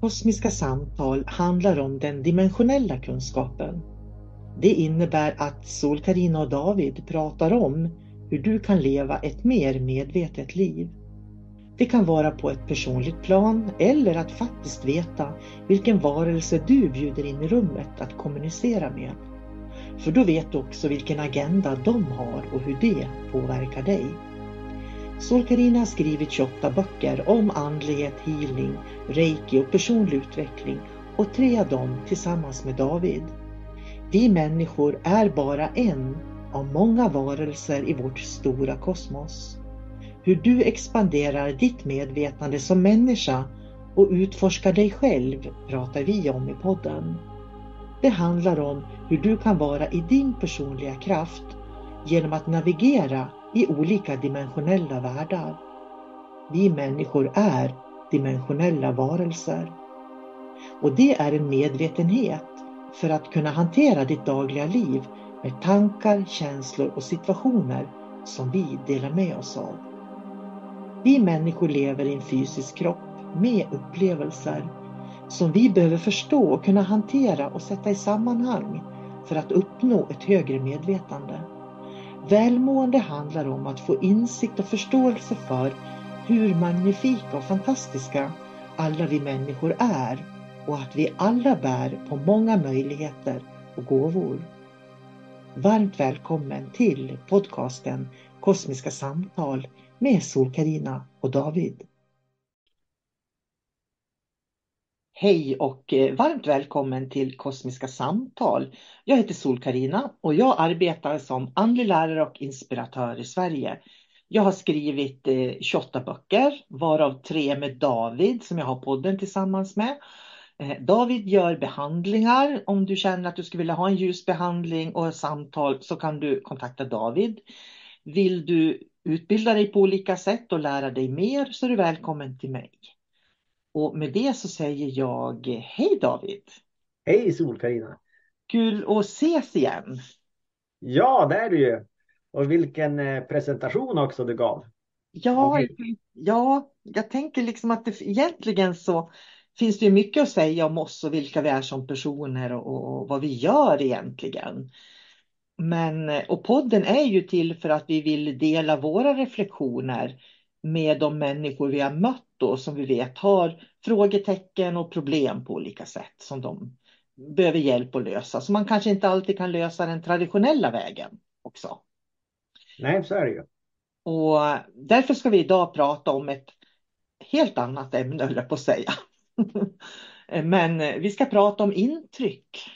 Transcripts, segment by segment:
Kosmiska samtal handlar om den dimensionella kunskapen. Det innebär att sol karina och David pratar om hur du kan leva ett mer medvetet liv. Det kan vara på ett personligt plan eller att faktiskt veta vilken varelse du bjuder in i rummet att kommunicera med. För då vet du också vilken agenda de har och hur det påverkar dig sol Carina har skrivit 28 böcker om andlighet, healing, reiki och personlig utveckling och tre av dem tillsammans med David. Vi människor är bara en av många varelser i vårt stora kosmos. Hur du expanderar ditt medvetande som människa och utforskar dig själv pratar vi om i podden. Det handlar om hur du kan vara i din personliga kraft genom att navigera i olika dimensionella världar. Vi människor är dimensionella varelser. Och det är en medvetenhet för att kunna hantera ditt dagliga liv med tankar, känslor och situationer som vi delar med oss av. Vi människor lever i en fysisk kropp med upplevelser som vi behöver förstå och kunna hantera och sätta i sammanhang för att uppnå ett högre medvetande. Välmående handlar om att få insikt och förståelse för hur magnifika och fantastiska alla vi människor är och att vi alla bär på många möjligheter och gåvor. Varmt välkommen till podcasten Kosmiska samtal med sol och David. Hej och eh, varmt välkommen till Kosmiska samtal. Jag heter sol karina och jag arbetar som andlig lärare och inspiratör i Sverige. Jag har skrivit eh, 28 böcker, varav tre med David som jag har podden tillsammans med. Eh, David gör behandlingar. Om du känner att du skulle vilja ha en ljusbehandling och ett samtal så kan du kontakta David. Vill du utbilda dig på olika sätt och lära dig mer så är du välkommen till mig. Och med det så säger jag hej David! Hej sol karina Kul att ses igen! Ja, det är det ju! Och vilken eh, presentation också du gav. Ja, ja jag tänker liksom att det, egentligen så finns det mycket att säga om oss och vilka vi är som personer och, och vad vi gör egentligen. Men, och podden är ju till för att vi vill dela våra reflektioner med de människor vi har mött då, som vi vet har frågetecken och problem på olika sätt som de behöver hjälp att lösa. Så man kanske inte alltid kan lösa den traditionella vägen också. Nej, så är det ju. Och därför ska vi idag prata om ett helt annat ämne, höll jag på att säga. Men vi ska prata om intryck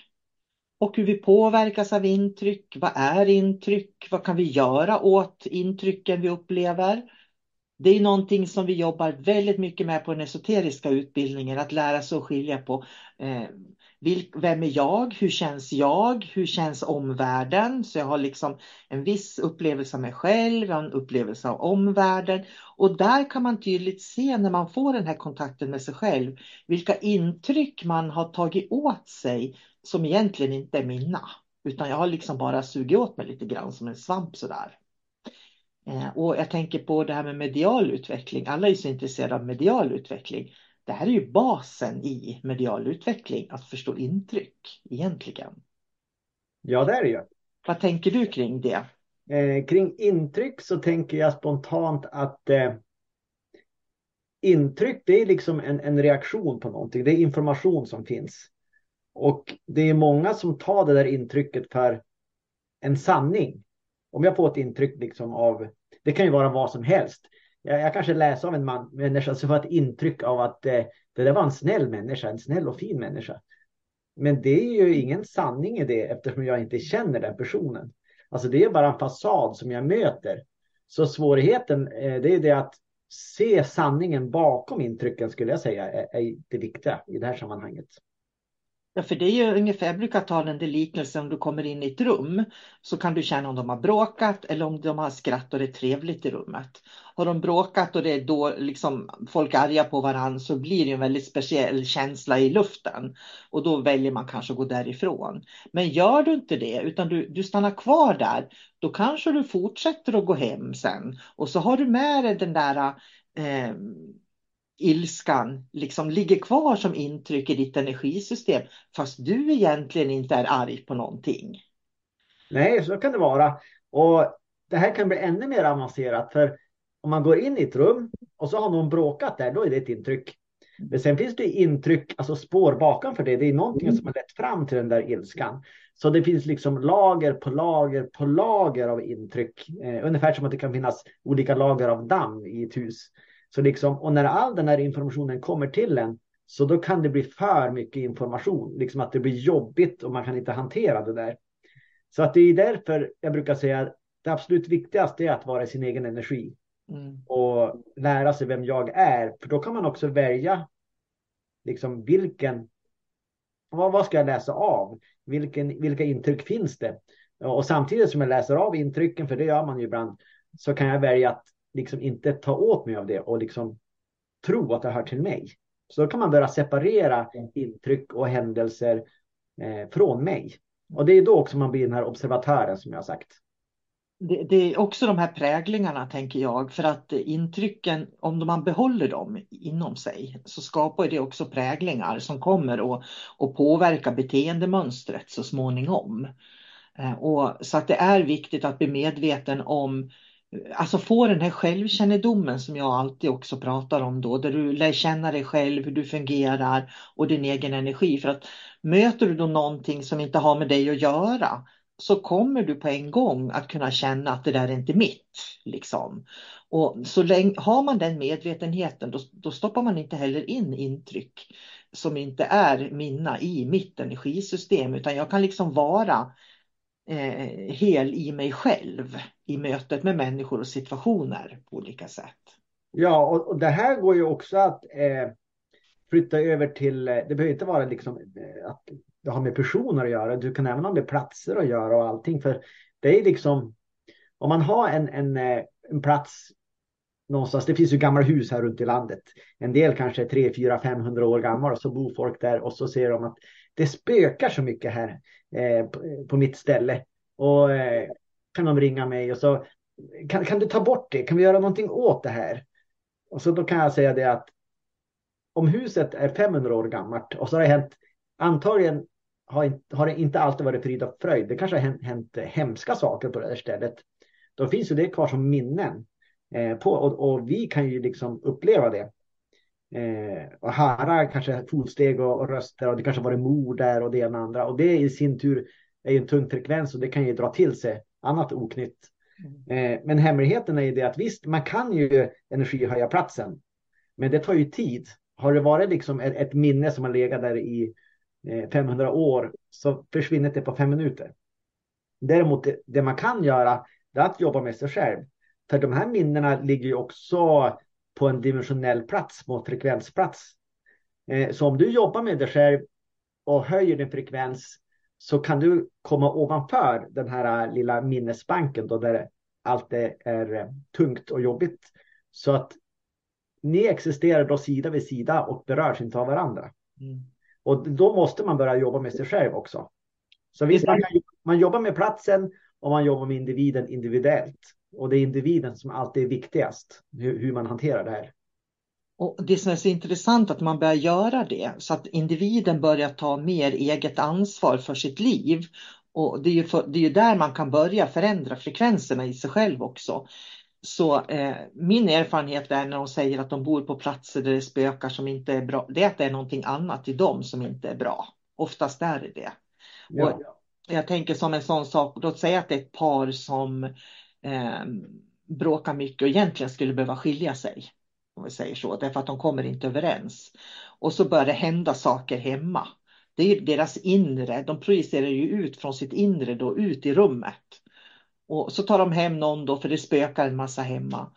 och hur vi påverkas av intryck. Vad är intryck? Vad kan vi göra åt intrycken vi upplever? Det är någonting som vi jobbar väldigt mycket med på den esoteriska utbildningen, att lära sig att skilja på eh, vem är jag? Hur känns jag? Hur känns omvärlden? Så jag har liksom en viss upplevelse av mig själv, en upplevelse av omvärlden. Och där kan man tydligt se när man får den här kontakten med sig själv, vilka intryck man har tagit åt sig som egentligen inte är mina. Utan jag har liksom bara sugit åt mig lite grann som en svamp sådär. Eh, och jag tänker på det här med medial utveckling. Alla är så intresserade av medial utveckling. Det här är ju basen i medial utveckling, att förstå intryck egentligen. Ja, det är det ju. Vad tänker du kring det? Eh, kring intryck så tänker jag spontant att eh, intryck det är liksom en, en reaktion på någonting. Det är information som finns. Och det är många som tar det där intrycket för en sanning. Om jag får ett intryck liksom av, det kan ju vara vad som helst. Jag, jag kanske läser av en man, människa så får ett intryck av att eh, det där var en snäll människa, en snäll och fin människa. Men det är ju ingen sanning i det eftersom jag inte känner den personen. Alltså det är bara en fasad som jag möter. Så svårigheten eh, det är det att se sanningen bakom intrycken skulle jag säga är, är det viktiga i det här sammanhanget. Ja, för det är ju ungefär, jag brukar ta den liknelsen om du kommer in i ett rum så kan du känna om de har bråkat eller om de har skratt och det är trevligt i rummet. Har de bråkat och det är då liksom folk är arga på varandra så blir det en väldigt speciell känsla i luften och då väljer man kanske att gå därifrån. Men gör du inte det utan du, du stannar kvar där, då kanske du fortsätter att gå hem sen och så har du med dig den där eh, ilskan liksom ligger kvar som intryck i ditt energisystem fast du egentligen inte är arg på någonting. Nej, så kan det vara. Och det här kan bli ännu mer avancerat för om man går in i ett rum och så har någon bråkat där, då är det ett intryck. Men sen finns det intryck, alltså spår bakom för det. Det är någonting mm. som har lett fram till den där ilskan. Så det finns liksom lager på lager på lager av intryck. Eh, ungefär som att det kan finnas olika lager av damm i ett hus. Så liksom, och när all den här informationen kommer till en så då kan det bli för mycket information, liksom att det blir jobbigt och man kan inte hantera det där. Så att det är därför jag brukar säga att det absolut viktigaste är att vara i sin egen energi mm. och lära sig vem jag är. För då kan man också välja liksom vilken, vad, vad ska jag läsa av? Vilken, vilka intryck finns det? Och samtidigt som jag läser av intrycken, för det gör man ju ibland, så kan jag välja att liksom inte ta åt mig av det och liksom tro att det hör till mig. Så då kan man börja separera intryck och händelser eh, från mig. Och det är då också man blir den här observatören som jag har sagt. Det, det, är också de här präglingarna tänker jag, för att intrycken, om man behåller dem inom sig, så skapar det också präglingar som kommer att, att påverka beteendemönstret så småningom. Eh, och, så att det är viktigt att bli medveten om alltså få den här självkännedomen som jag alltid också pratar om då, där du lär känna dig själv, hur du fungerar och din egen energi. För att möter du då någonting som inte har med dig att göra så kommer du på en gång att kunna känna att det där är inte mitt. Liksom. Och så länge, har man den medvetenheten då, då stoppar man inte heller in intryck som inte är mina i mitt energisystem utan jag kan liksom vara eh, hel i mig själv i mötet med människor och situationer på olika sätt. Ja, och, och det här går ju också att eh, flytta över till, eh, det behöver inte vara liksom eh, att det har med personer att göra, du kan även ha med platser att göra och allting, för det är liksom, om man har en, en, eh, en plats någonstans, det finns ju gamla hus här runt i landet, en del kanske är 3, 4, 500 år gamla och så bor folk där och så ser de att det spökar så mycket här eh, på, på, mitt ställe. Och eh, kan de ringa mig och så kan, kan du ta bort det? Kan vi göra någonting åt det här? Och så då kan jag säga det att om huset är 500 år gammalt och så har det hänt, antagligen har, har det inte alltid varit frid och fröjd. Det kanske har hänt, hänt hemska saker på det här stället. Då finns ju det kvar som minnen. Eh, på, och, och, vi kan ju liksom uppleva det eh, och höra kanske fotsteg och, och, röster och det kanske varit mord där och det ena och andra. Och det i sin tur är ju en tung frekvens och det kan ju dra till sig annat oknytt. Mm. Eh, men hemligheten är ju det att visst, man kan ju energihöja platsen, men det tar ju tid. Har det varit liksom ett, ett minne som har legat där i eh, 500 år så försvinner det på fem minuter. Däremot det, det man kan göra det är att jobba med sig själv. För de här minnena ligger ju också på en dimensionell plats, på frekvensplats. Eh, så om du jobbar med dig själv och höjer din frekvens så kan du komma ovanför den här lilla minnesbanken då där allt är eh, tungt och jobbigt. Så att ni existerar då sida vid sida och berörs inte av varandra. Mm. Och då måste man börja jobba med sig själv också. Så visst, man, man jobbar med platsen och man jobbar med individen individuellt. Och det är individen som alltid är viktigast, hur, hur man hanterar det här. Och Det som är så intressant att man börjar göra det så att individen börjar ta mer eget ansvar för sitt liv. Och det är ju, för, det är ju där man kan börja förändra frekvenserna i sig själv också. Så eh, min erfarenhet är när de säger att de bor på platser där det spökar som inte är bra, det är att det är någonting annat i dem som inte är bra. Oftast är det det. Ja. Och jag tänker som en sån sak, låt säga att det är ett par som eh, bråkar mycket och egentligen skulle behöva skilja sig. Om vi säger så, därför att de kommer inte överens. Och så börjar det hända saker hemma. Det är deras inre, de projicerar ju ut från sitt inre då ut i rummet. Och så tar de hem någon då, för det spökar en massa hemma.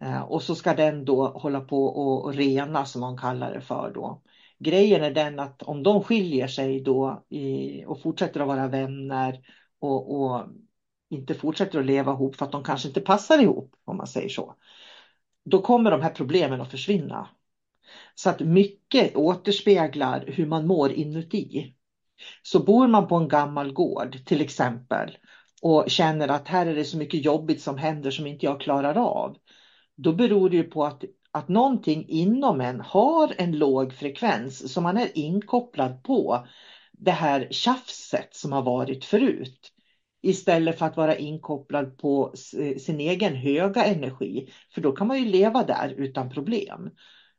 Eh, och så ska den då hålla på och rena som de kallar det för då. Grejen är den att om de skiljer sig då i, och fortsätter att vara vänner och, och, inte fortsätter att leva ihop för att de kanske inte passar ihop om man säger så. Då kommer de här problemen att försvinna. Så att mycket återspeglar hur man mår inuti. Så bor man på en gammal gård till exempel och känner att här är det så mycket jobbigt som händer som inte jag klarar av. Då beror det ju på att, att någonting inom en har en låg frekvens så man är inkopplad på det här tjafset som har varit förut. Istället för att vara inkopplad på sin egen höga energi. För då kan man ju leva där utan problem.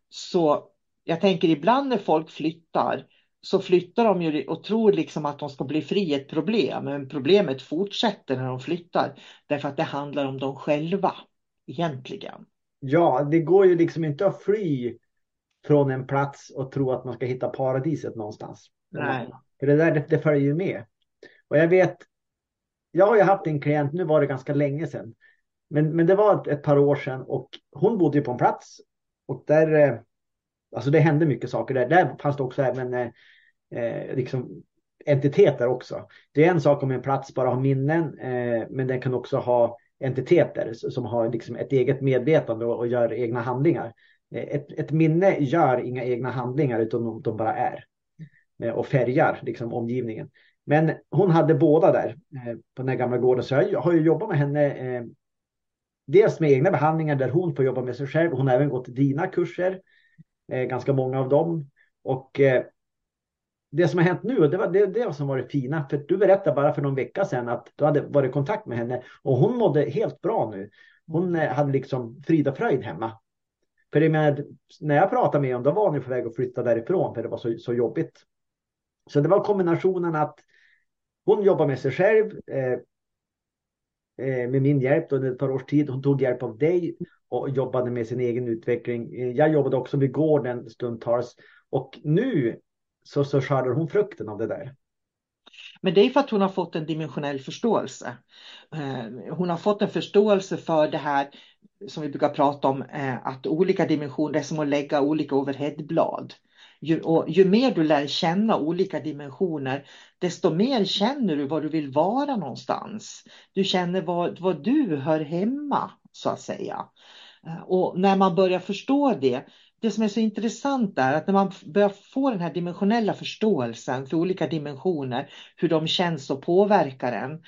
Så jag tänker ibland när folk flyttar så flyttar de ju och tror liksom att de ska bli fri ett problem. Men problemet fortsätter när de flyttar. Därför att det handlar om dem själva egentligen. Ja, det går ju liksom inte att fly från en plats och tro att man ska hitta paradiset någonstans. Nej. För det där det, det följer ju med. Och jag vet, jag har ju haft en klient, nu var det ganska länge sedan. Men, men det var ett, ett par år sedan och hon bodde ju på en plats och där, eh, alltså det hände mycket saker där. Där fanns det också även eh, eh, liksom entiteter också. Det är en sak om en plats bara har minnen, eh, men den kan också ha entiteter som har liksom ett eget medvetande och, och gör egna handlingar. Eh, ett, ett, minne gör inga egna handlingar utan de, de bara är och färgar liksom omgivningen. Men hon hade båda där eh, på den här gamla gården så jag har ju jobbat med henne eh, dels med egna behandlingar där hon får jobba med sig själv. Hon har även gått dina kurser, eh, ganska många av dem. Och det som har hänt nu, det var det, det som var det fina, för du berättade bara för någon vecka sedan att du hade varit i kontakt med henne och hon mådde helt bra nu. Hon hade liksom frid och fröjd hemma. För det med, när jag pratade med henne då var hon på väg att flytta därifrån för det var så, så jobbigt. Så det var kombinationen att hon jobbar med sig själv, eh, eh med min hjälp under ett par års tid. Hon tog hjälp av dig och jobbade med sin egen utveckling. Eh, jag jobbade också vid gården stundtals och nu så, så skördar hon frukten av det där. Men det är för att hon har fått en dimensionell förståelse. Eh, hon har fått en förståelse för det här som vi brukar prata om, att olika dimensioner är som att lägga olika overheadblad. Ju, och ju mer du lär känna olika dimensioner, desto mer känner du var du vill vara någonstans. Du känner var, var du hör hemma, så att säga. Eh, och när man börjar förstå det, det som är så intressant är att när man börjar få den här dimensionella förståelsen för olika dimensioner, hur de känns och påverkar en,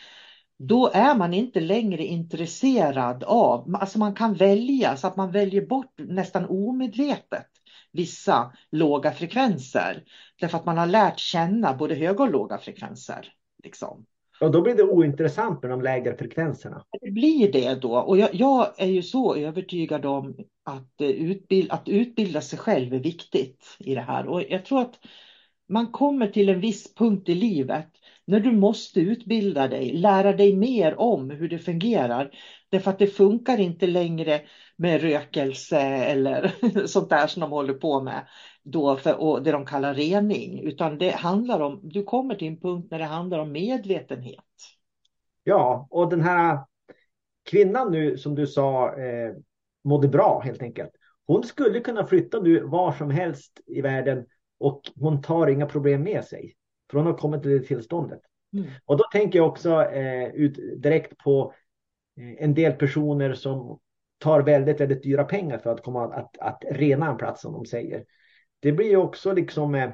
då är man inte längre intresserad av, alltså man kan välja så att man väljer bort nästan omedvetet vissa låga frekvenser. Därför att man har lärt känna både höga och låga frekvenser. Liksom. Och då blir det ointressant med de lägre frekvenserna. Det blir det då. Och jag, jag är ju så övertygad om att, eh, utbild, att utbilda sig själv är viktigt i det här. Och jag tror att man kommer till en viss punkt i livet när du måste utbilda dig, lära dig mer om hur det fungerar. Därför att det funkar inte längre med rökelse eller sånt där som de håller på med då för, och det de kallar rening. Utan det handlar om, du kommer till en punkt när det handlar om medvetenhet. Ja, och den här kvinnan nu som du sa eh, mådde bra helt enkelt. Hon skulle kunna flytta nu var som helst i världen och hon tar inga problem med sig. För hon har kommit till det tillståndet. Mm. Och då tänker jag också eh, ut direkt på eh, en del personer som tar väldigt, väldigt dyra pengar för att komma att, att rena en plats som de säger. Det blir ju också liksom eh,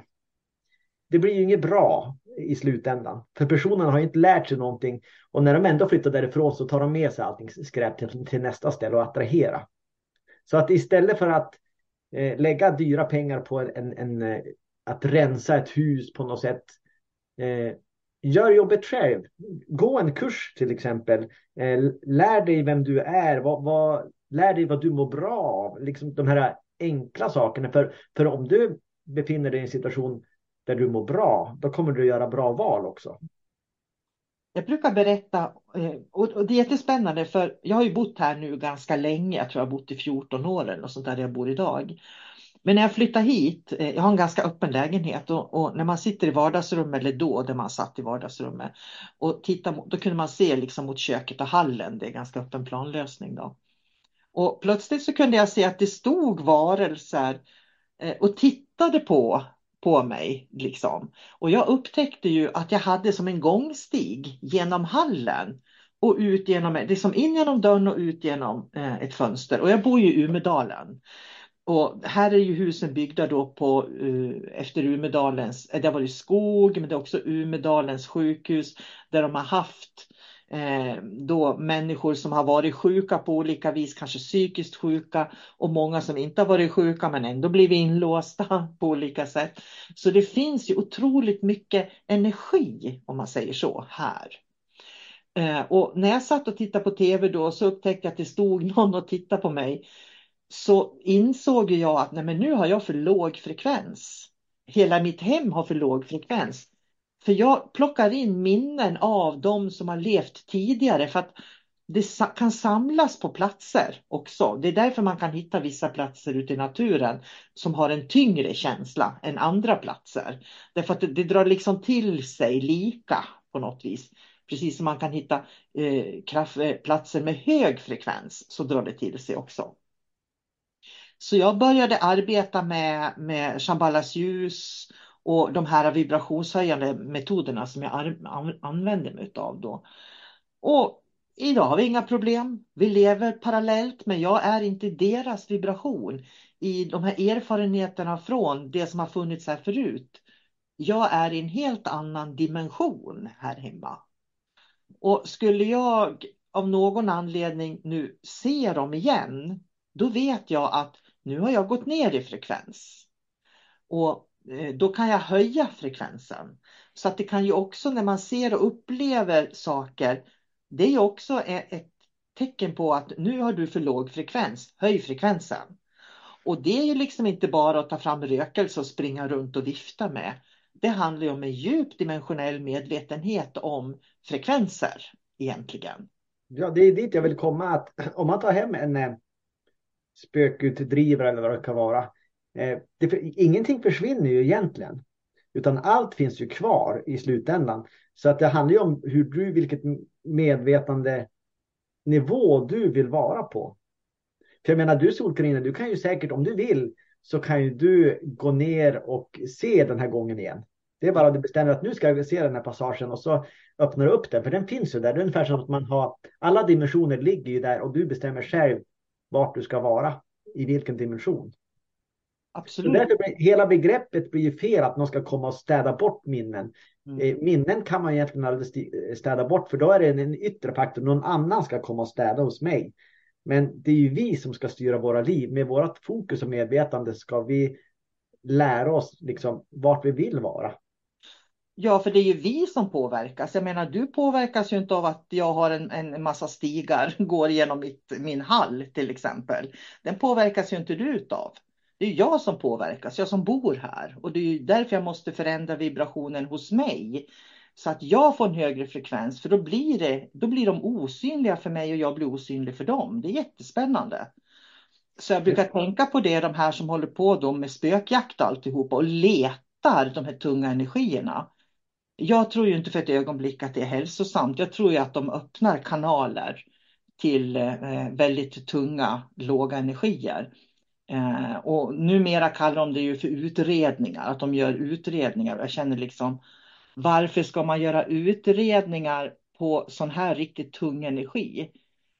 det blir ju inget bra i slutändan. För personerna har inte lärt sig någonting och när de ändå flyttar därifrån så tar de med sig allting skräp till, till nästa ställe och attrahera. Så att istället för att eh, lägga dyra pengar på en, en, eh, att rensa ett hus på något sätt. Eh, gör jobbet själv. Gå en kurs till exempel. Eh, lär dig vem du är. Vad, vad, lär dig vad du mår bra av. Liksom de här enkla sakerna. För, för om du befinner dig i en situation där du mår bra, då kommer du göra bra val också. Jag brukar berätta, eh, och det är jättespännande för jag har ju bott här nu ganska länge, jag tror jag har bott i 14 år eller sånt där jag bor idag. Men när jag flyttade hit, eh, jag har en ganska öppen lägenhet och, och, när man sitter i vardagsrummet, eller då där man satt i vardagsrummet, och tittar, då kunde man se liksom mot köket och hallen, det är ganska öppen planlösning då. Och plötsligt så kunde jag se att det stod varelser eh, och tittade på, på mig. Liksom. Och jag upptäckte ju att jag hade som en gångstig genom hallen och ut genom, liksom in genom dörren och ut genom eh, ett fönster. Och jag bor ju i Umedalen. Och här är ju husen byggda då på, eh, efter Umedalens, det har varit skog, men det är också Umedalens sjukhus där de har haft Eh, då människor som har varit sjuka på olika vis, kanske psykiskt sjuka och många som inte har varit sjuka men ändå blivit inlåsta på olika sätt. Så det finns ju otroligt mycket energi om man säger så här. Eh, och när jag satt och tittade på tv då så upptäckte jag att det stod någon och tittade på mig. Så insåg jag att nej, men nu har jag för låg frekvens. Hela mitt hem har för låg frekvens. För jag plockar in minnen av de som har levt tidigare för att det kan samlas på platser också. Det är därför man kan hitta vissa platser ute i naturen som har en tyngre känsla än andra platser. Därför att det, det drar liksom till sig lika på något vis. Precis som man kan hitta eh, kraft, eh, platser med hög frekvens så drar det till sig också. Så jag började arbeta med, med Shambhalas ljus och de här vibrationshöjande metoderna som jag använder mig av då. Och idag har vi inga problem. Vi lever parallellt, men jag är inte deras vibration i de här erfarenheterna från det som har funnits här förut. Jag är i en helt annan dimension här hemma. Och skulle jag av någon anledning nu se dem igen, då vet jag att nu har jag gått ner i frekvens. Och Eh, då kan jag höja frekvensen. Så att det kan ju också när man ser och upplever saker, det är ju också e-, ett tecken på att nu har du för låg frekvens, höj frekvensen. Och det är ju liksom inte bara att ta fram rökelse och springa runt och vifta med. Det handlar ju om en djup dimensionell medvetenhet om frekvenser egentligen. Ja, det är dit jag vill komma. Att om man tar hem en eh, spökutdrivare eller vad det kan vara Eh, det, ingenting försvinner ju egentligen. Utan allt finns ju kvar i slutändan. Så att det handlar ju om hur du, vilket medvetande nivå du vill vara på. För jag menar, du Solkarina, du kan ju säkert, om du vill, så kan ju du gå ner och se den här gången igen. Det är bara att du bestämmer att nu ska jag se den här passagen och så öppnar du upp den, för den finns ju där. Det är ungefär som att man har, alla dimensioner ligger ju där och du bestämmer själv vart du ska vara, i vilken dimension. Absolut. därför blir, hela begreppet blir fel att någon ska komma och städa bort minnen. Mm. Eh, minnen kan man egentligen aldrig städa bort för då är det en yttre faktor. Någon annan ska komma och städa hos mig. Men det är ju vi som ska styra våra liv. Med vårt fokus och medvetande ska vi lära oss liksom vart vi vill vara. Ja, för det är ju vi som påverkas. Jag menar, du påverkas ju inte av att jag har en, en massa stigar, går genom mitt, min hall till exempel. Den påverkas ju inte du utav. Det är jag som påverkas, jag som bor här. Och det är därför jag måste förändra vibrationen hos mig. Så att jag får en högre frekvens, för då blir, det, då blir de osynliga för mig och jag blir osynlig för dem. Det är jättespännande. Så jag brukar tänka på det, de här som håller på då med spökjakt och alltihopa och letar de här tunga energierna. Jag tror ju inte för ett ögonblick att det är hälsosamt. Jag tror ju att de öppnar kanaler till eh, väldigt tunga, låga energier. Eh, och numera kallar de det ju för utredningar, att de gör utredningar. Jag känner liksom, varför ska man göra utredningar på sån här riktigt tung energi?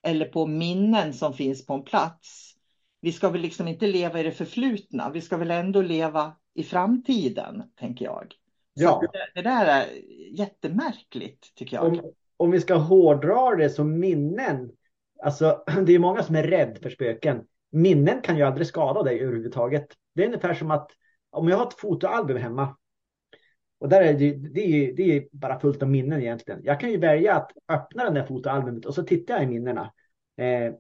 Eller på minnen som finns på en plats. Vi ska väl liksom inte leva i det förflutna, vi ska väl ändå leva i framtiden, tänker jag. Ja. Det, det, där är jättemärkligt, tycker jag. Om, om vi ska hårdra det som minnen, alltså det är många som är rädda för spöken minnen kan ju aldrig skada dig överhuvudtaget. Det är ungefär som att om jag har ett fotoalbum hemma Och där är det, det, är, det är bara fullt av minnen egentligen. Jag kan ju välja att öppna den där fotoalbumet och så tittar jag i minnena. Eh,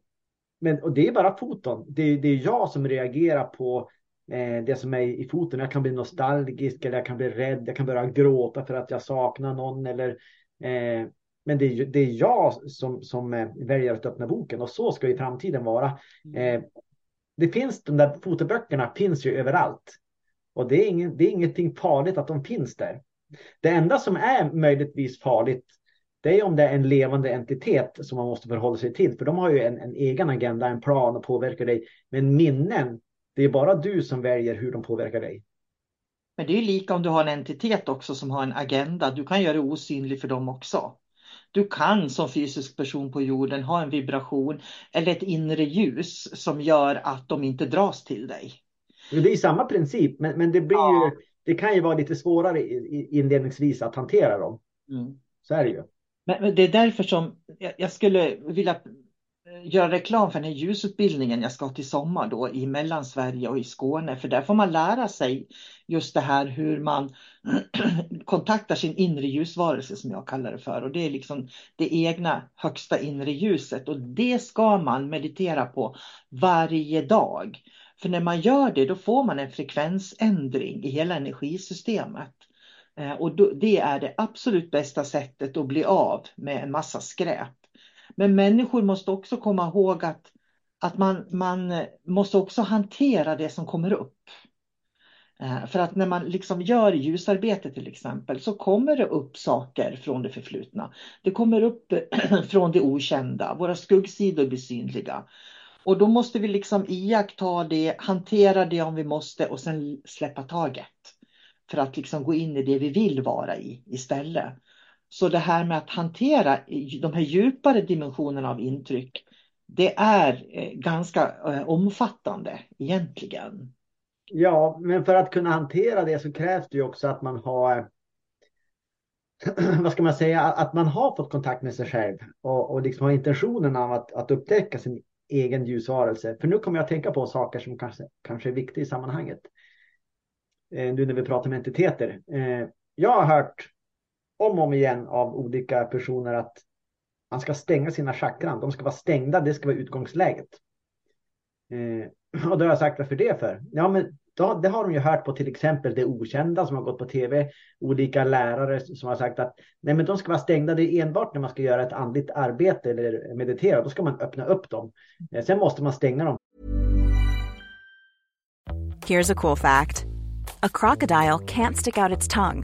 men, och det är bara foton. Det, det är jag som reagerar på eh, det som är i foton. Jag kan bli nostalgisk eller jag kan bli rädd. Jag kan börja gråta för att jag saknar någon eller eh, men det är, det är jag som, som eh, väljer att öppna boken och så ska i framtiden vara. Mm. Eh, det finns, de där fotoböckerna finns ju överallt. Och det är, ingen, det är ingenting farligt att de finns där. Det enda som är möjligtvis farligt det är om det är en levande entitet som man måste förhålla sig till. För de har ju en, en egen agenda, en plan och påverkar dig. Men minnen, det är bara du som väljer hur de påverkar dig. Men det är ju lika om du har en entitet också som har en agenda. Du kan göra det osynlig för dem också. Du kan som fysisk person på jorden ha en vibration eller ett inre ljus som gör att de inte dras till dig. Det är samma princip, men, men det, blir ja. ju, det kan ju vara lite svårare inledningsvis att hantera dem. Mm. Så är det ju. Men det är därför som jag skulle vilja Eh, göra reklam för den här ljusutbildningen jag ska ha till sommar då i Mellansverige och i Skåne. För där får man lära sig just det här hur man kontaktar sin inre ljusvarelse som jag kallar det för. Och det är liksom det egna högsta inre ljuset och det ska man meditera på varje dag. För när man gör det då får man en frekvensändring i hela energisystemet. Eh, och det är det absolut bästa sättet att bli av med en massa skräp. Men människor måste också komma ihåg att, att man, man måste också hantera det som kommer upp. Eh, för att när man liksom gör ljusarbete till exempel så kommer det upp saker från det förflutna. Det kommer upp från det okända, våra skuggsidor blir synliga. Och då måste vi liksom iaktta det, hantera det om vi måste och sen släppa taget. För att liksom gå in i det vi vill vara i istället. Så det här med att hantera de här djupare dimensionerna av intryck, det är eh, ganska eh, omfattande egentligen. Ja, men för att kunna hantera det så krävs det ju också att man har vad ska man säga, att man har fått kontakt med sig själv och, och liksom har intentionen av att, att upptäcka sin egen ljusvarelse. För nu kommer jag att tänka på saker som kanske, kanske är viktiga i sammanhanget. Eh, nu när vi pratar om entiteter. Eh, jag har hört om och om igen av olika personer att man ska stänga sina chakran. De ska vara stängda, det ska vara utgångsläget. Eh, och då har jag sagt varför det för? Ja, men då, det har de ju hört på till exempel det okända som har gått på tv. Olika lärare som har sagt att nej, men de ska vara stängda. Det är enbart när man ska göra ett andligt arbete eller meditera. Då ska man öppna upp dem. Eh, sen måste man stänga dem. Here's a cool fact. A crocodile can't stick out its tongue.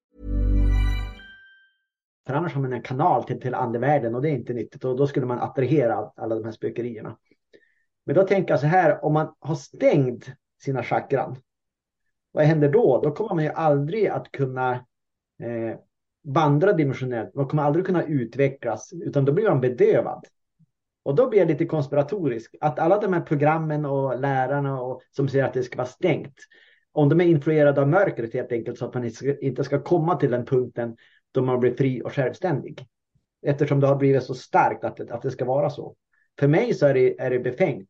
För annars har man en kanal till, till andevärlden och det är inte nyttigt och då skulle man attrahera alla de här spökerierna. Men då tänker jag så här, om man har stängt sina chakran, vad händer då? Då kommer man ju aldrig att kunna eh, vandra dimensionellt. Man kommer aldrig kunna utvecklas utan då blir man bedövad. Och då blir jag lite konspiratorisk. Att alla de här programmen och lärarna och, som säger att det ska vara stängt. Om de är influerade av mörkret helt enkelt så att man inte ska komma till den punkten då man blir fri och självständig. Eftersom det har blivit så starkt att, att det ska vara så. För mig så är det, är det befängt.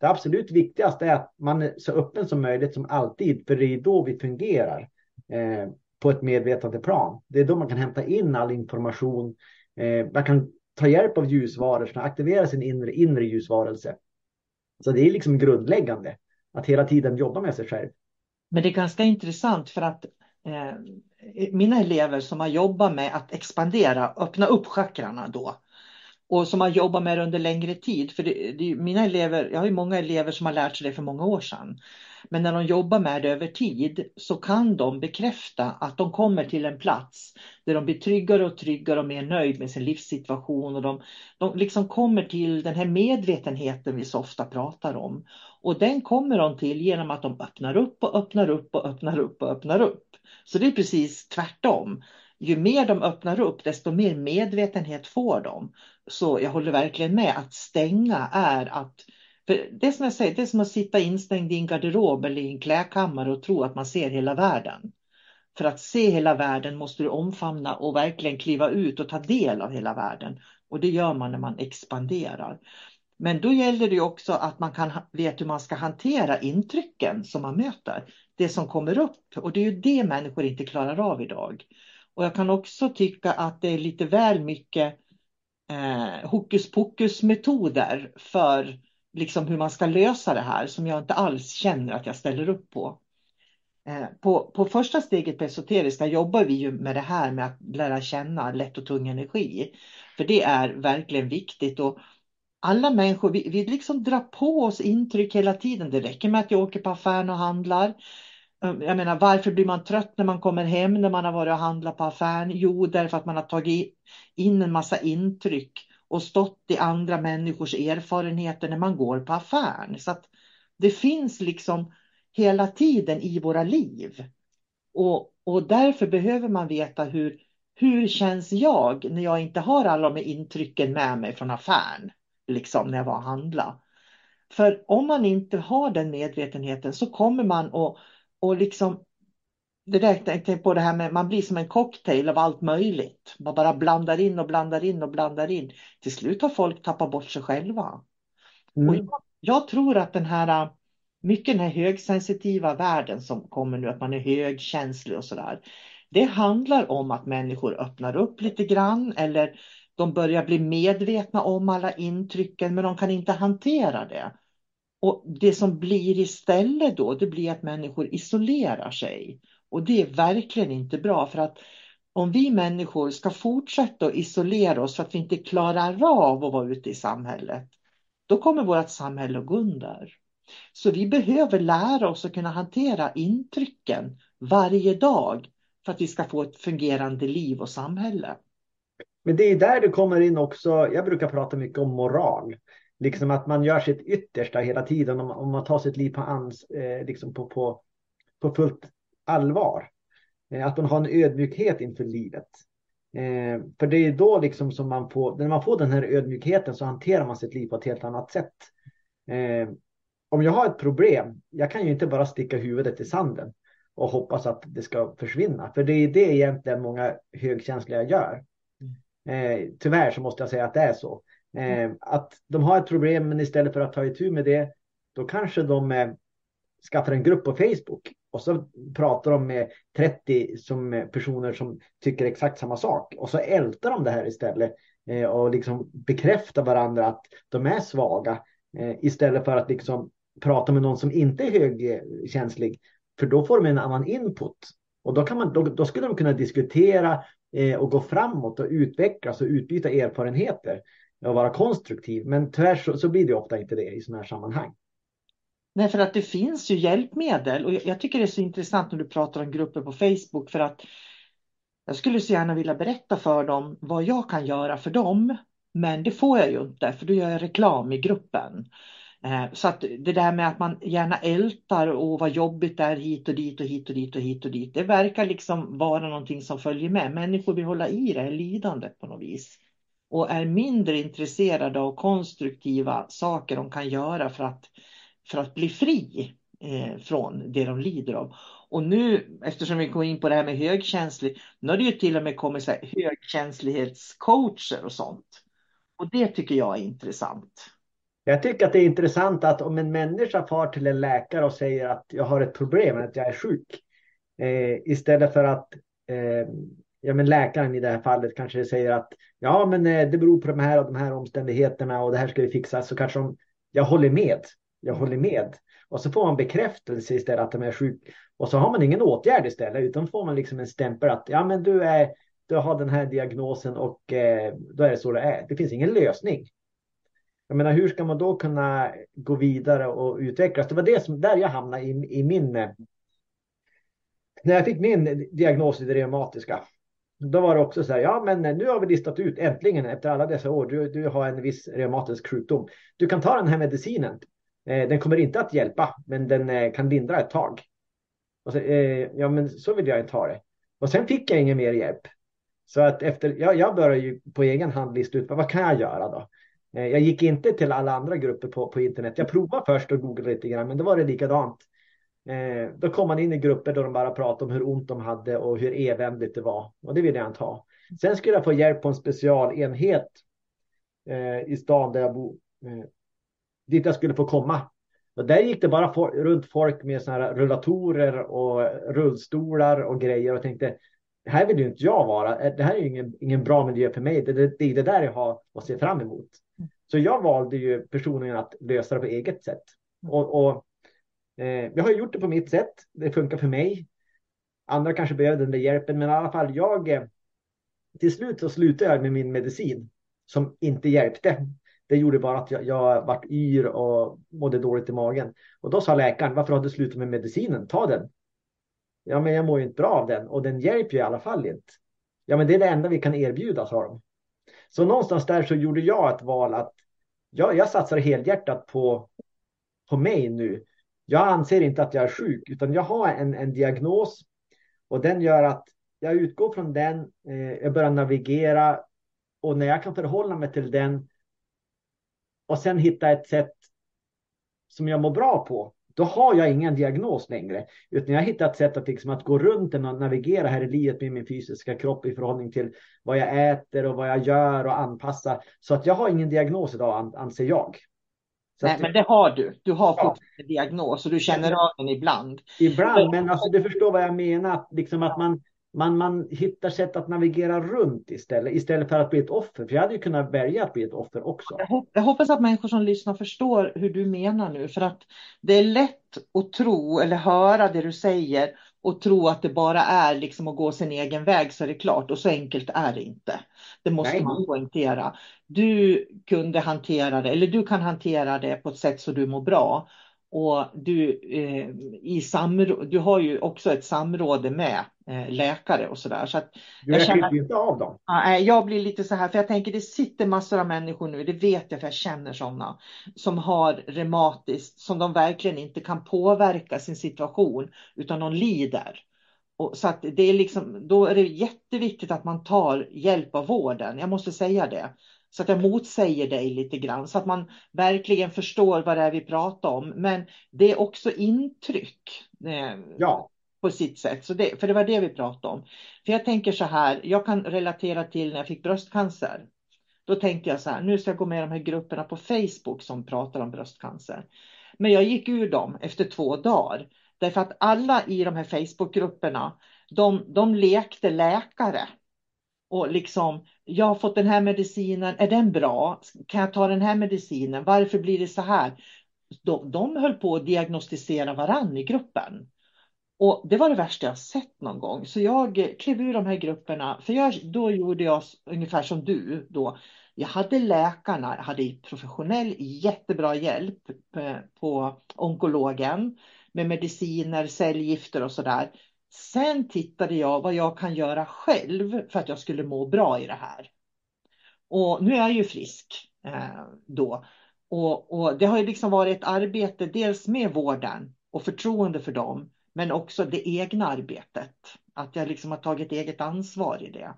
Det absolut viktigaste är att man är så öppen som möjligt som alltid. För det är då vi fungerar eh, på ett medvetande plan. Det är då man kan hämta in all information. Eh, man kan ta hjälp av ljusvarelserna, aktivera sin inre, inre ljusvarelse. Så det är liksom grundläggande att hela tiden jobba med sig själv. Men det är ganska intressant för att Eh, mina elever som har jobbat med att expandera, öppna upp chakrarna då och som har jobbat med det under längre tid. För det, det, mina elever, jag har ju många elever som har lärt sig det för många år sedan. Men när de jobbar med det över tid så kan de bekräfta att de kommer till en plats där de blir tryggare och tryggare och mer nöjd med sin livssituation. Och de, de liksom kommer till den här medvetenheten vi så ofta pratar om. Och den kommer de till genom att de öppnar upp och öppnar upp och öppnar upp och öppnar upp. Så det är precis tvärtom. Ju mer de öppnar upp desto mer medvetenhet får de. Så jag håller verkligen med att stänga är att för det som jag säger, det är som att sitta instängd i en garderob eller i en klädkammare och tro att man ser hela världen. För att se hela världen måste du omfamna och verkligen kliva ut och ta del av hela världen. Och det gör man när man expanderar. Men då gäller det också att man kan vet hur man ska hantera intrycken som man möter. Det som kommer upp. Och det är ju det människor inte klarar av idag. Och jag kan också tycka att det är lite väl mycket eh, hokus pokus metoder för liksom hur man ska lösa det här som jag inte alls känner att jag ställer upp på. Eh, på, på första steget på esoteriska jobbar vi ju med det här med att lära känna lätt och tung energi. För det är verkligen viktigt. Och alla människor, vi, vi liksom drar på oss intryck hela tiden. Det räcker med att jag åker på affären och handlar. Jag menar, varför blir man trött när man kommer hem när man har varit och handlat på affären? Jo, därför att man har tagit in en massa intryck och stått i andra människors erfarenheter när man går på affären. Så att det finns liksom hela tiden i våra liv. Och, och därför behöver man veta hur, hur känns jag när jag inte har alla de intrycken med mig från affären, liksom när jag var och handlade. För om man inte har den medvetenheten så kommer man att och liksom tänkte jag på det här med man blir som en cocktail av allt möjligt. Man bara blandar in och blandar in och blandar in. Till slut har folk tappat bort sig själva. Mm. Och jag, jag, tror att den här mycket den här högsensitiva världen som kommer nu, att man är högkänslig och sådär. Det handlar om att människor öppnar upp lite grann eller de börjar bli medvetna om alla intrycken men de kan inte hantera det. Och det som blir istället då, det blir att människor isolerar sig. Och det är verkligen inte bra för att om vi människor ska fortsätta att isolera oss för att vi inte klarar av att vara ute i samhället, då kommer vårt samhälle att gå under. Så vi behöver lära oss att kunna hantera intrycken varje dag för att vi ska få ett fungerande liv och samhälle. Men det är där det kommer in också, jag brukar prata mycket om moral. Liksom att man gör sitt yttersta hela tiden om, om man tar sitt liv på, ans, eh, liksom på, på, på fullt allvar. Eh, att man har en ödmjukhet inför livet. Eh, för det är då liksom som man får, när man får den här ödmjukheten så hanterar man sitt liv på ett helt annat sätt. Eh, om jag har ett problem, jag kan ju inte bara sticka huvudet i sanden och hoppas att det ska försvinna. För det är det egentligen många högkänsliga gör. Eh, tyvärr så måste jag säga att det är så. Eh, att de har ett problem men istället för att ta itu med det då kanske de eh, skaffar en grupp på Facebook och så pratar de med 30 som personer som tycker exakt samma sak. Och så ältar de det här istället eh, och liksom bekräftar varandra att de är svaga eh, istället för att liksom prata med någon som inte är högkänslig. För då får de en annan input. Och då, kan man, då, då skulle de kunna diskutera eh, Eh, och gå framåt och utvecklas och utbyta erfarenheter och vara konstruktiv. Men tyvärr så, så blir det ofta inte det i sådana här sammanhang. Nej, för att det finns ju hjälpmedel och jag tycker det är så intressant när du pratar om grupper på Facebook för att jag skulle så gärna vilja berätta för dem vad jag kan göra för dem. Men det får jag ju inte för då gör jag reklam i gruppen. Eh, så att det där med att man gärna ältar och vad jobbigt det är hit och dit och hit och dit och hit och dit. Det verkar liksom vara någonting som följer med. Människor vill hålla i det här lidandet på något vis. Och är mindre intresserade av konstruktiva saker de kan göra för att, för att bli fri eh, från det de lider av. Och nu, eftersom vi går in på det här med högkänslig, nu har det ju till och med kommit så här högkänslighetscoacher och sånt. Och det tycker jag är intressant. Jag tycker att det är intressant att om en människa far till en läkare och säger att jag har ett problem, att jag är sjuk. Eh, istället för att eh, ja, men läkaren i det här fallet kanske säger att ja, men eh, det beror på de här och de här omständigheterna och det här ska vi fixa. Så kanske de, jag håller med. Jag håller med. Och så får man bekräftelse istället att de är sjuk. Och så har man ingen åtgärd istället, utan får man liksom en stämpel att ja, men du, är, du har den här diagnosen och eh, då är det så det är. Det finns ingen lösning. Jag menar, hur ska man då kunna gå vidare och utvecklas? Det var det som, där jag hamnade i, i min... När jag fick min diagnos i det reumatiska, då var det också så här, ja men nu har vi listat ut äntligen efter alla dessa år, du, du har en viss reumatisk sjukdom. Du kan ta den här medicinen. Eh, den kommer inte att hjälpa, men den eh, kan lindra ett tag. Och så, eh, ja, men så vill jag inte ha det. Och sen fick jag ingen mer hjälp. Så att efter, ja, jag började ju på egen hand lista ut vad kan jag göra då? Eh, jag gick inte till alla andra grupper på, på internet. Jag provade först och googlade lite grann, men då var det likadant. Eh, då kom man in i grupper där de bara pratade om hur ont de hade och hur eländigt det var. Och det ville jag inte ha. Sen skulle jag få hjälp på en specialenhet eh, i stan där jag bor. Eh, dit jag skulle få komma. Och där gick det bara for, runt folk med såna här rullatorer och rullstolar och grejer och tänkte här vill ju inte jag vara. Eh, det här är ju ingen, ingen bra miljö för mig. Det, det, det är det där jag har att se fram emot. Så jag valde ju personligen att lösa det på eget sätt. Och, och eh, jag har gjort det på mitt sätt. Det funkar för mig. Andra kanske behöver den där hjälpen, men i alla fall jag. Eh, till slut så slutade jag med min medicin som inte hjälpte. Det gjorde bara att jag, jag vart yr och mådde dåligt i magen. Och då sa läkaren, varför har du slutat med medicinen? Ta den. Ja, men jag mår ju inte bra av den och den hjälper ju i alla fall inte. Ja, men det är det enda vi kan erbjuda, sa de. Så någonstans där så gjorde jag ett val att jag, jag satsar helhjärtat på, på mig nu. Jag anser inte att jag är sjuk, utan jag har en, en diagnos och den gör att jag utgår från den, eh, jag börjar navigera och när jag kan förhålla mig till den och sen hitta ett sätt som jag mår bra på, då har jag ingen diagnos längre. Utan jag har hittat sätt att, liksom, att gå runt och navigera här i livet med min fysiska kropp i förhållning till vad jag äter och vad jag gör och anpassa. Så att jag har ingen diagnos idag, anser jag. Så Nej, att, men det har du. Du har ja. en diagnos och du känner av den ibland. Ibland, men alltså, du förstår vad jag menar. Liksom att man, man, man hittar sätt att navigera runt istället, istället för att bli ett offer. För jag hade ju kunnat välja att bli ett offer också. Jag hoppas att människor som lyssnar förstår hur du menar nu. För att det är lätt att tro eller höra det du säger och tro att det bara är liksom att gå sin egen väg så är det klart. Och så enkelt är det inte. Det måste Nej. man poängtera. Du kunde hantera det, eller du kan hantera det på ett sätt så du mår bra. Och du, eh, i samråd, du har ju också ett samråd med läkare och sådär. Så att du jag känner inte av dem. Ja, jag blir lite så här, för jag tänker det sitter massor av människor nu, det vet jag för jag känner sådana, som har reumatiskt, som de verkligen inte kan påverka sin situation, utan de lider. Och så att det är liksom, då är det jätteviktigt att man tar hjälp av vården. Jag måste säga det. Så att jag motsäger dig lite grann så att man verkligen förstår vad det är vi pratar om. Men det är också intryck. Eh, ja. På sitt sätt. Så det, för det var det vi pratade om. För jag tänker så här, jag kan relatera till när jag fick bröstcancer. Då tänkte jag så här, nu ska jag gå med i de här grupperna på Facebook som pratar om bröstcancer. Men jag gick ur dem efter två dagar. Därför att alla i de här Facebookgrupperna, de, de lekte läkare. Och liksom, jag har fått den här medicinen, är den bra? Kan jag ta den här medicinen? Varför blir det så här? De, de höll på att diagnostisera varann i gruppen. Och det var det värsta jag sett någon gång. Så jag klev ur de här grupperna. För jag, då gjorde jag ungefär som du då. Jag hade läkarna, jag hade professionell jättebra hjälp eh, på onkologen med mediciner, cellgifter och sådär. Sen tittade jag vad jag kan göra själv för att jag skulle må bra i det här. Och nu är jag ju frisk eh, då. Och, och det har ju liksom varit ett arbete dels med vården och förtroende för dem, men också det egna arbetet. Att jag liksom har tagit eget ansvar i det.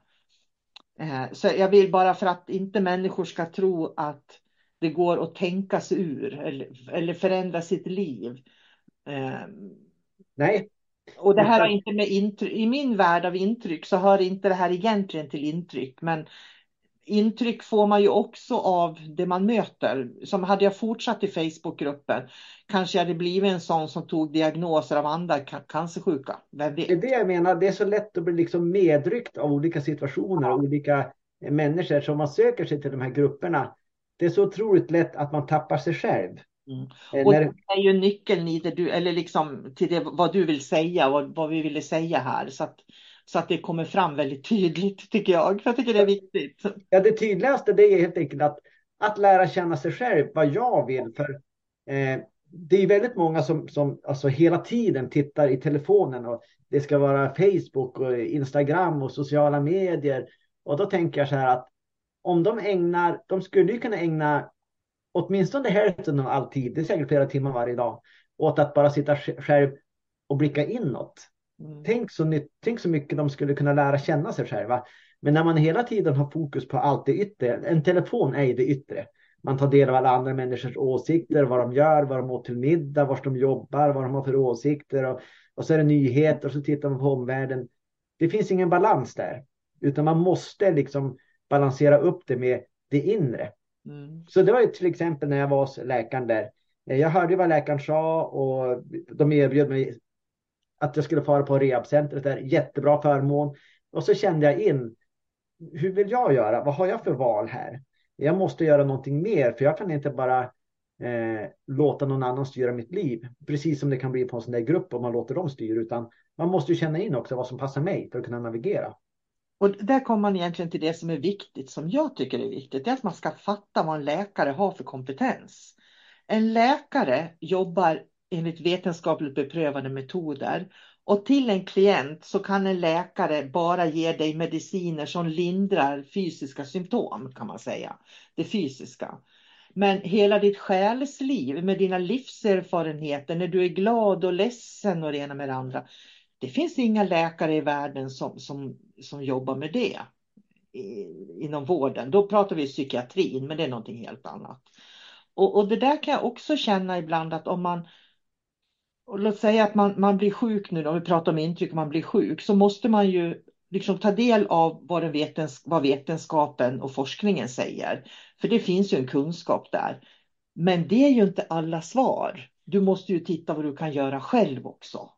Eh, så jag vill bara för att inte människor ska tro att det går att tänka sig ur eller, förändra sitt liv. Eh, Nej. Och det här har inte med intryck, i min värld av intryck så hör inte det här egentligen till intryck, men intryck får man ju också av det man möter. Som hade jag fortsatt i Facebookgruppen kanske jag hade blivit en sån som tog diagnoser av andra cancersjuka. Vem vet? Det är det jag menar, det är så lätt att bli liksom medryckt av olika situationer och olika människor som man söker sig till de här grupperna. Det är så otroligt lätt att man tappar sig själv. Mm. Och det är ju nyckeln i det du, eller liksom till det, vad du vill säga och vad vi ville säga här. Så att, så att det kommer fram väldigt tydligt tycker jag. För jag tycker det är viktigt. Ja, det tydligaste det är helt enkelt att, att lära känna sig själv, vad jag vill. För eh, det är väldigt många som, som alltså hela tiden tittar i telefonen och det ska vara Facebook och Instagram och sociala medier. Och då tänker jag så här att om de ägnar, de skulle ju kunna ägna åtminstone hälften av all tid, det är säkert flera timmar varje dag, åt att bara sitta själv och blicka inåt. Mm. Tänk, så, tänk så mycket de skulle kunna lära känna sig själva. Men när man hela tiden har fokus på allt det yttre, en telefon är ju det yttre. Man tar del av alla andra människors åsikter, vad de gör, vad de åt till middag, var de jobbar, vad de har för åsikter. Och, och så är det nyheter och så tittar man på omvärlden. Det finns ingen balans där, utan man måste liksom balansera upp det med det inre. Mm. Så det var ju till exempel när jag var hos läkaren där. Jag hörde vad läkaren sa och de erbjöd mig att jag skulle fara på rehabcentret där. Jättebra förmån. Och så kände jag in. Hur vill jag göra? Vad har jag för val här? Jag måste göra någonting mer för jag kan inte bara eh, låta någon annan styra mitt liv. Precis som det kan bli på en sån där grupp om man låter dem styra. Utan man måste ju känna in också vad som passar mig för att kunna navigera. Och där kommer man egentligen till det som är viktigt, som jag tycker är viktigt. Det är att man ska fatta vad en läkare har för kompetens. En läkare jobbar enligt vetenskapligt beprövade metoder. Och till en klient så kan en läkare bara ge dig mediciner som lindrar fysiska symptom kan man säga. Det fysiska. Men hela ditt själsliv med dina livserfarenheter när du är glad och ledsen och det ena med det andra. Det finns inga läkare i världen som, som, som jobbar med det inom vården. Då pratar vi psykiatrin, men det är någonting helt annat. Och, och det där kan jag också känna ibland att om man och låt säga att man, man blir sjuk nu, om vi pratar om intryck, man blir sjuk, så måste man ju liksom ta del av vad, den vetens, vad vetenskapen och forskningen säger. För det finns ju en kunskap där. Men det är ju inte alla svar. Du måste ju titta vad du kan göra själv också.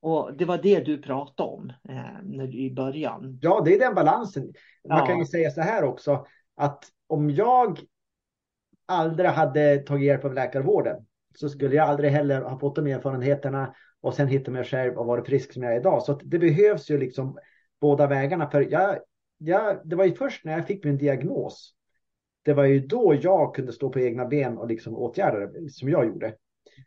Och det var det du pratade om eh, när, i början. Ja, det är den balansen. Man ja. kan ju säga så här också, att om jag aldrig hade tagit hjälp av läkarvården, så skulle jag aldrig heller ha fått de erfarenheterna och sen hitta mig själv och vara frisk som jag är idag. Så det behövs ju liksom båda vägarna. För jag, jag, det var ju först när jag fick min diagnos. Det var ju då jag kunde stå på egna ben och liksom åtgärda det som jag gjorde.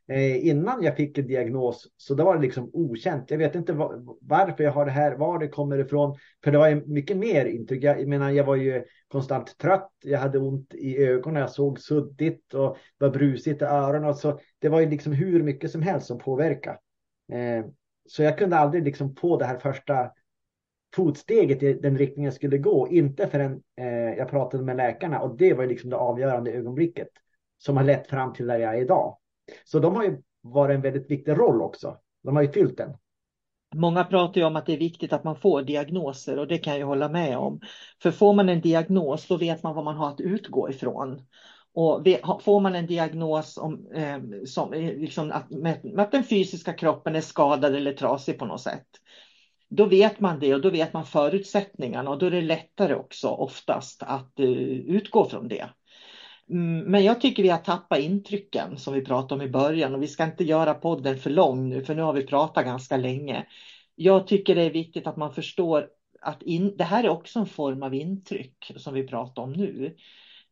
Eh, innan jag fick en diagnos så då var det liksom okänt. Jag vet inte var, varför jag har det här, var det kommer ifrån. För det var ju mycket mer intryck. Jag, jag menar, jag var ju konstant trött. Jag hade ont i ögonen. Jag såg suddigt och var brusigt i öronen. Så det var ju liksom hur mycket som helst som påverkade. Eh, så jag kunde aldrig liksom få det här första fotsteget i den riktningen jag skulle gå. Inte förrän eh, jag pratade med läkarna och det var liksom det avgörande ögonblicket som har lett fram till där jag är idag. Så de har ju varit en väldigt viktig roll också. De har ju fyllt den. Många pratar ju om att det är viktigt att man får diagnoser och det kan jag hålla med om. För får man en diagnos då vet man vad man har att utgå ifrån. Och får man en diagnos om, eh, som, liksom att, med, att den fysiska kroppen är skadad eller trasig på något sätt. Då vet man det och då vet man förutsättningarna och då är det lättare också oftast att uh, utgå från det. Mm, men jag tycker vi har tappat intrycken som vi pratade om i början och vi ska inte göra podden för lång nu för nu har vi pratat ganska länge. Jag tycker det är viktigt att man förstår att in, det här är också en form av intryck som vi pratar om nu.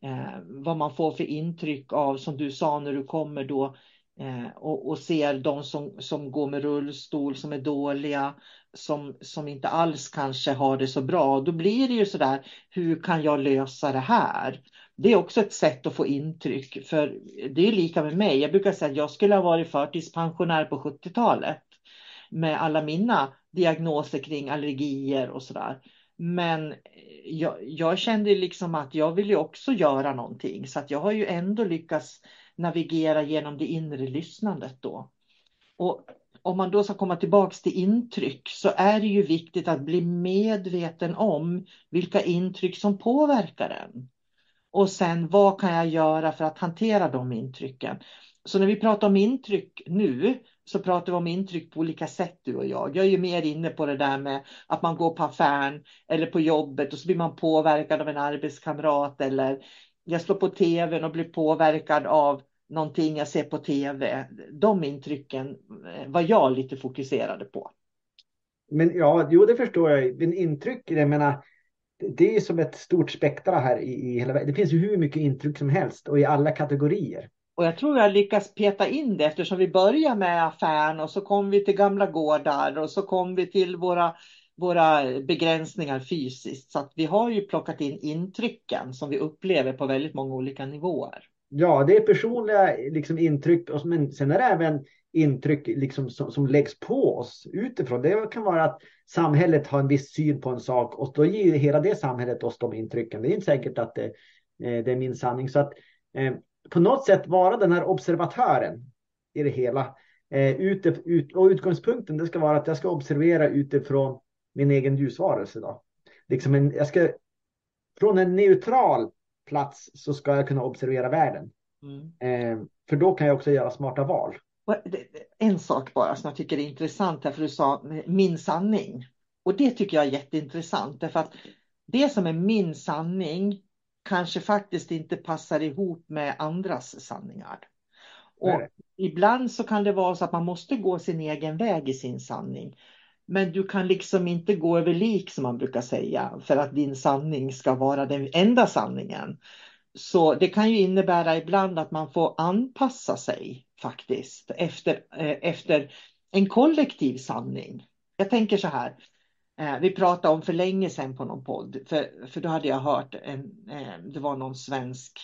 Eh, vad man får för intryck av, som du sa när du kommer då eh, och, och, ser de som, som går med rullstol, som är dåliga, som, som inte alls kanske har det så bra. Då blir det ju så där, hur kan jag lösa det här? Det är också ett sätt att få intryck, för det är lika med mig. Jag brukar säga att jag skulle ha varit förtidspensionär på 70-talet med alla mina diagnoser kring allergier och sådär. Men jag, jag, kände liksom att jag ville också göra någonting så att jag har ju ändå lyckats navigera genom det inre lyssnandet då. Och om man då ska komma tillbaks till intryck så är det ju viktigt att bli medveten om vilka intryck som påverkar en. Och sen vad kan jag göra för att hantera de intrycken? Så när vi pratar om intryck nu så pratar vi om intryck på olika sätt du och jag. Jag är ju mer inne på det där med att man går på affären eller på jobbet och så blir man påverkad av en arbetskamrat eller jag slår på tvn och blir påverkad av någonting jag ser på tv. De intrycken eh, var jag lite fokuserade på. Men ja, jo det förstår jag. Men intryck, jag menar, det är som ett stort spektra här i, i hela Det finns ju hur mycket intryck som helst och i alla kategorier. Och jag tror jag lyckas peta in det eftersom vi börjar med affären och så kom vi till gamla gårdar och så kom vi till våra, våra begränsningar fysiskt. Så vi har ju plockat in intrycken som vi upplever på väldigt många olika nivåer. Ja, det är personliga liksom, intryck, men sen är det även intryck liksom, som, som läggs på oss utifrån. Det kan vara att samhället har en viss syn på en sak och då ger hela det samhället oss de intrycken. Det är inte säkert att det, eh, det är min sanning. Så att eh, på något sätt vara den här observatören i det hela. Eh, ute, ut, och utgångspunkten det ska vara att jag ska observera utifrån min egen ljusvarelse. Då. Liksom en, jag ska, från en neutral plats så ska jag kunna observera världen. Mm. Eh, för då kan jag också göra smarta val. En sak bara som jag tycker är intressant här, för du sa min sanning. Och det tycker jag är jätteintressant, därför att det som är min sanning kanske faktiskt inte passar ihop med andras sanningar. Och ibland så kan det vara så att man måste gå sin egen väg i sin sanning. Men du kan liksom inte gå över lik som man brukar säga för att din sanning ska vara den enda sanningen. Så det kan ju innebära ibland att man får anpassa sig faktiskt efter, eh, efter en kollektiv sanning. Jag tänker så här, Eh, vi pratade om för länge sedan på någon podd, för, för då hade jag hört en, eh, det var någon svensk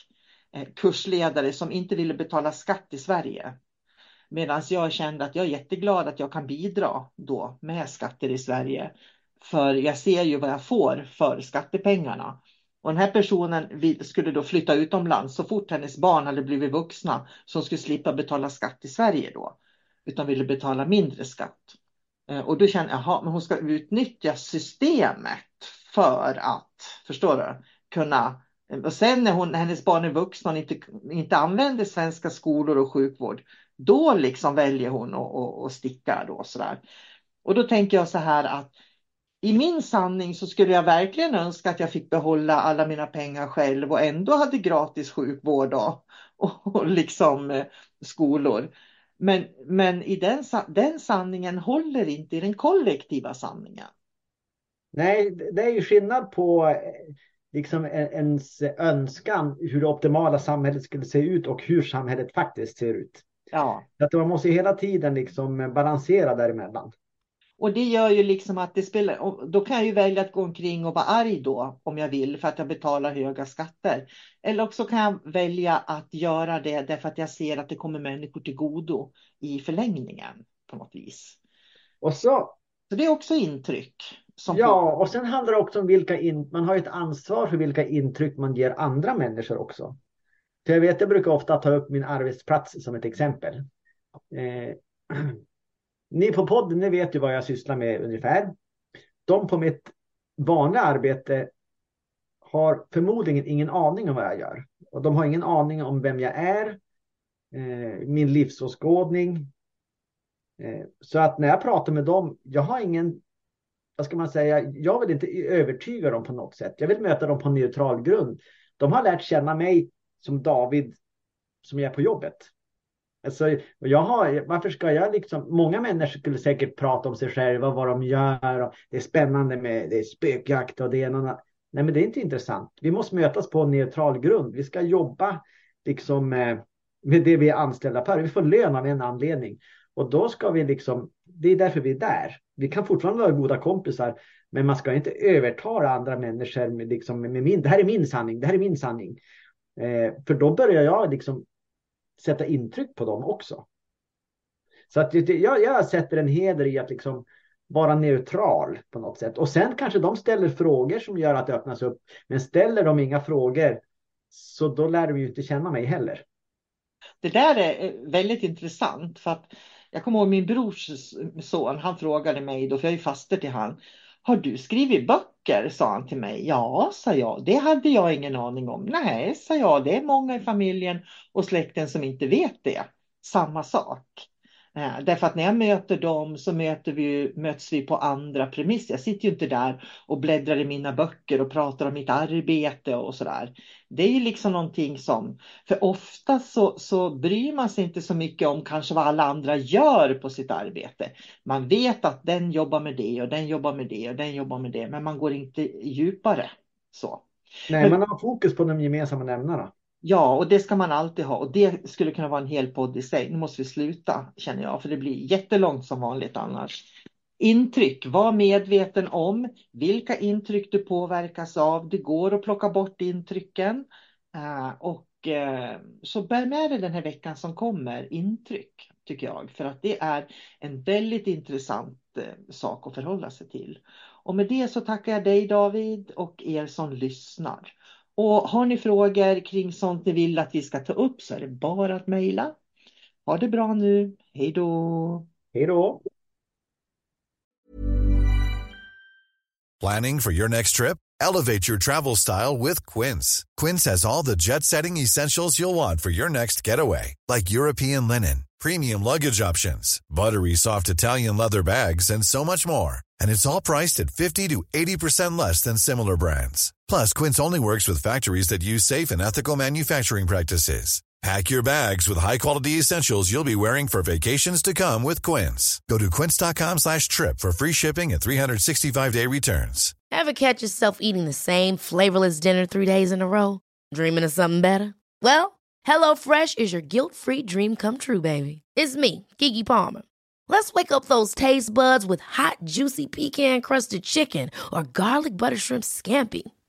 eh, kursledare som inte ville betala skatt i Sverige. Medan jag kände att jag är jätteglad att jag kan bidra då med skatter i Sverige. För jag ser ju vad jag får för skattepengarna. Och den här personen skulle då flytta utomlands så fort hennes barn hade blivit vuxna som skulle slippa betala skatt i Sverige då. Utan ville betala mindre skatt. Eh, och då känner jag, jaha, men hon ska utnyttja systemet för att, förstår du, kunna eh, och sen när hon, hennes barn är vuxna och inte, inte använder svenska skolor och sjukvård, då liksom väljer hon att, att sticka då sådär. Och då tänker jag så här att i min sanning så skulle jag verkligen önska att jag fick behålla alla mina pengar själv och ändå hade gratis sjukvård och, och, liksom eh, skolor. Men, men i den, den sanningen håller inte i den kollektiva sanningen. Nej, det är ju skillnad på eh, liksom ens önskan hur det optimala samhället skulle se ut och hur samhället faktiskt ser ut. Ja. Att man måste hela tiden liksom balansera däremellan. Och det gör ju liksom att det spelar, då kan jag ju välja att gå omkring och vara arg då om jag vill för att jag betalar höga skatter. Eller också kan jag välja att göra det därför att jag ser att det kommer människor till godo i förlängningen på något vis. Och så, så det är också intryck. ja, och sen handlar det också om vilka in, man har ett ansvar för vilka intryck man ger andra människor också. För jag vet, jag brukar ofta ta upp min arbetsplats som ett exempel. Eh, Ni på podden, ni vet ju vad jag sysslar med ungefär. De på mitt vanliga arbete har förmodligen ingen aning om vad jag gör. Och de har ingen aning om vem jag är, eh, min livsåskådning. Eh, så att när jag pratar med dem, jag har ingen, vad ska man säga, jag vill inte övertyga dem på något sätt. Jag vill möta dem på neutral grund. De har lärt känna mig som David som jag är på jobbet. Alltså, jag har, varför ska jag liksom, många människor skulle säkert prata om sig själva, vad de gör. Och det är spännande med det är spökjakt och det ena. Nej, men det är inte intressant. Vi måste mötas på en neutral grund. Vi ska jobba liksom med, med det vi är anställda för. Vi får lön av en anledning. Och då ska vi liksom, det är därför vi är där. Vi kan fortfarande vara goda kompisar, men man ska inte övertala andra människor med, liksom, med min, det här är min sanning, det här är min sanning. Eh, för då börjar jag liksom sätta intryck på dem också. Så att jag, jag sätter en heder i att liksom vara neutral på något sätt. Och sen kanske de ställer frågor som gör att det öppnas upp. Men ställer de inga frågor så då lär de ju inte känna mig heller. Det där är eh, väldigt intressant för att jag kommer ihåg min brors son, han frågade mig då, för jag är faster till han. Har du skrivit böcker? sa han till mig. Ja, sa jag. Det hade jag ingen aning om. Nej, sa jag. Det är många i familjen och släkten som inte vet det. Samma sak. Eh, därför att när jag möter dem så möter vi, möts vi på andra premisser. Jag sitter ju inte där och bläddrar i mina böcker och pratar om mitt arbete och sådär. Det är ju liksom någonting som, för ofta så, så bryr man sig inte så mycket om kanske vad alla andra gör på sitt arbete. Man vet att den jobbar med det och den jobbar med det och den jobbar med det, men man går inte djupare. Så. Nej, man har fokus på de gemensamma nämnarna. Ja, och det ska man alltid ha. Och det skulle kunna vara en hel podd i sig. Nu måste vi sluta, känner jag, för det blir jättelångt som vanligt annars. Intryck, var medveten om vilka intryck du påverkas av. Det går att plocka bort intrycken. Eh, och eh, så bär med dig den här veckan som kommer intryck, tycker jag. För att det är en väldigt intressant eh, sak att förhålla sig till. Och med det så tackar jag dig David och er som lyssnar. Och har ni frågor kring sånt ni vill att vi ska ta upp så är det bara att mejla. Ha det bra nu. Hej då! Hej då! Planning for your next trip? Elevate your travel style with Quince. Quince has all the jet-setting essentials you'll want for your next getaway. Like European linen, premium luggage options, buttery soft Italian leather bags and so much more. And it's all priced at 50 to 80% less than similar brands. Plus, Quince only works with factories that use safe and ethical manufacturing practices. Pack your bags with high-quality essentials you'll be wearing for vacations to come with Quince. Go to quince.com slash trip for free shipping and 365-day returns. Ever catch yourself eating the same flavorless dinner three days in a row? Dreaming of something better? Well, HelloFresh is your guilt-free dream come true, baby. It's me, Gigi Palmer. Let's wake up those taste buds with hot, juicy pecan-crusted chicken or garlic butter shrimp scampi.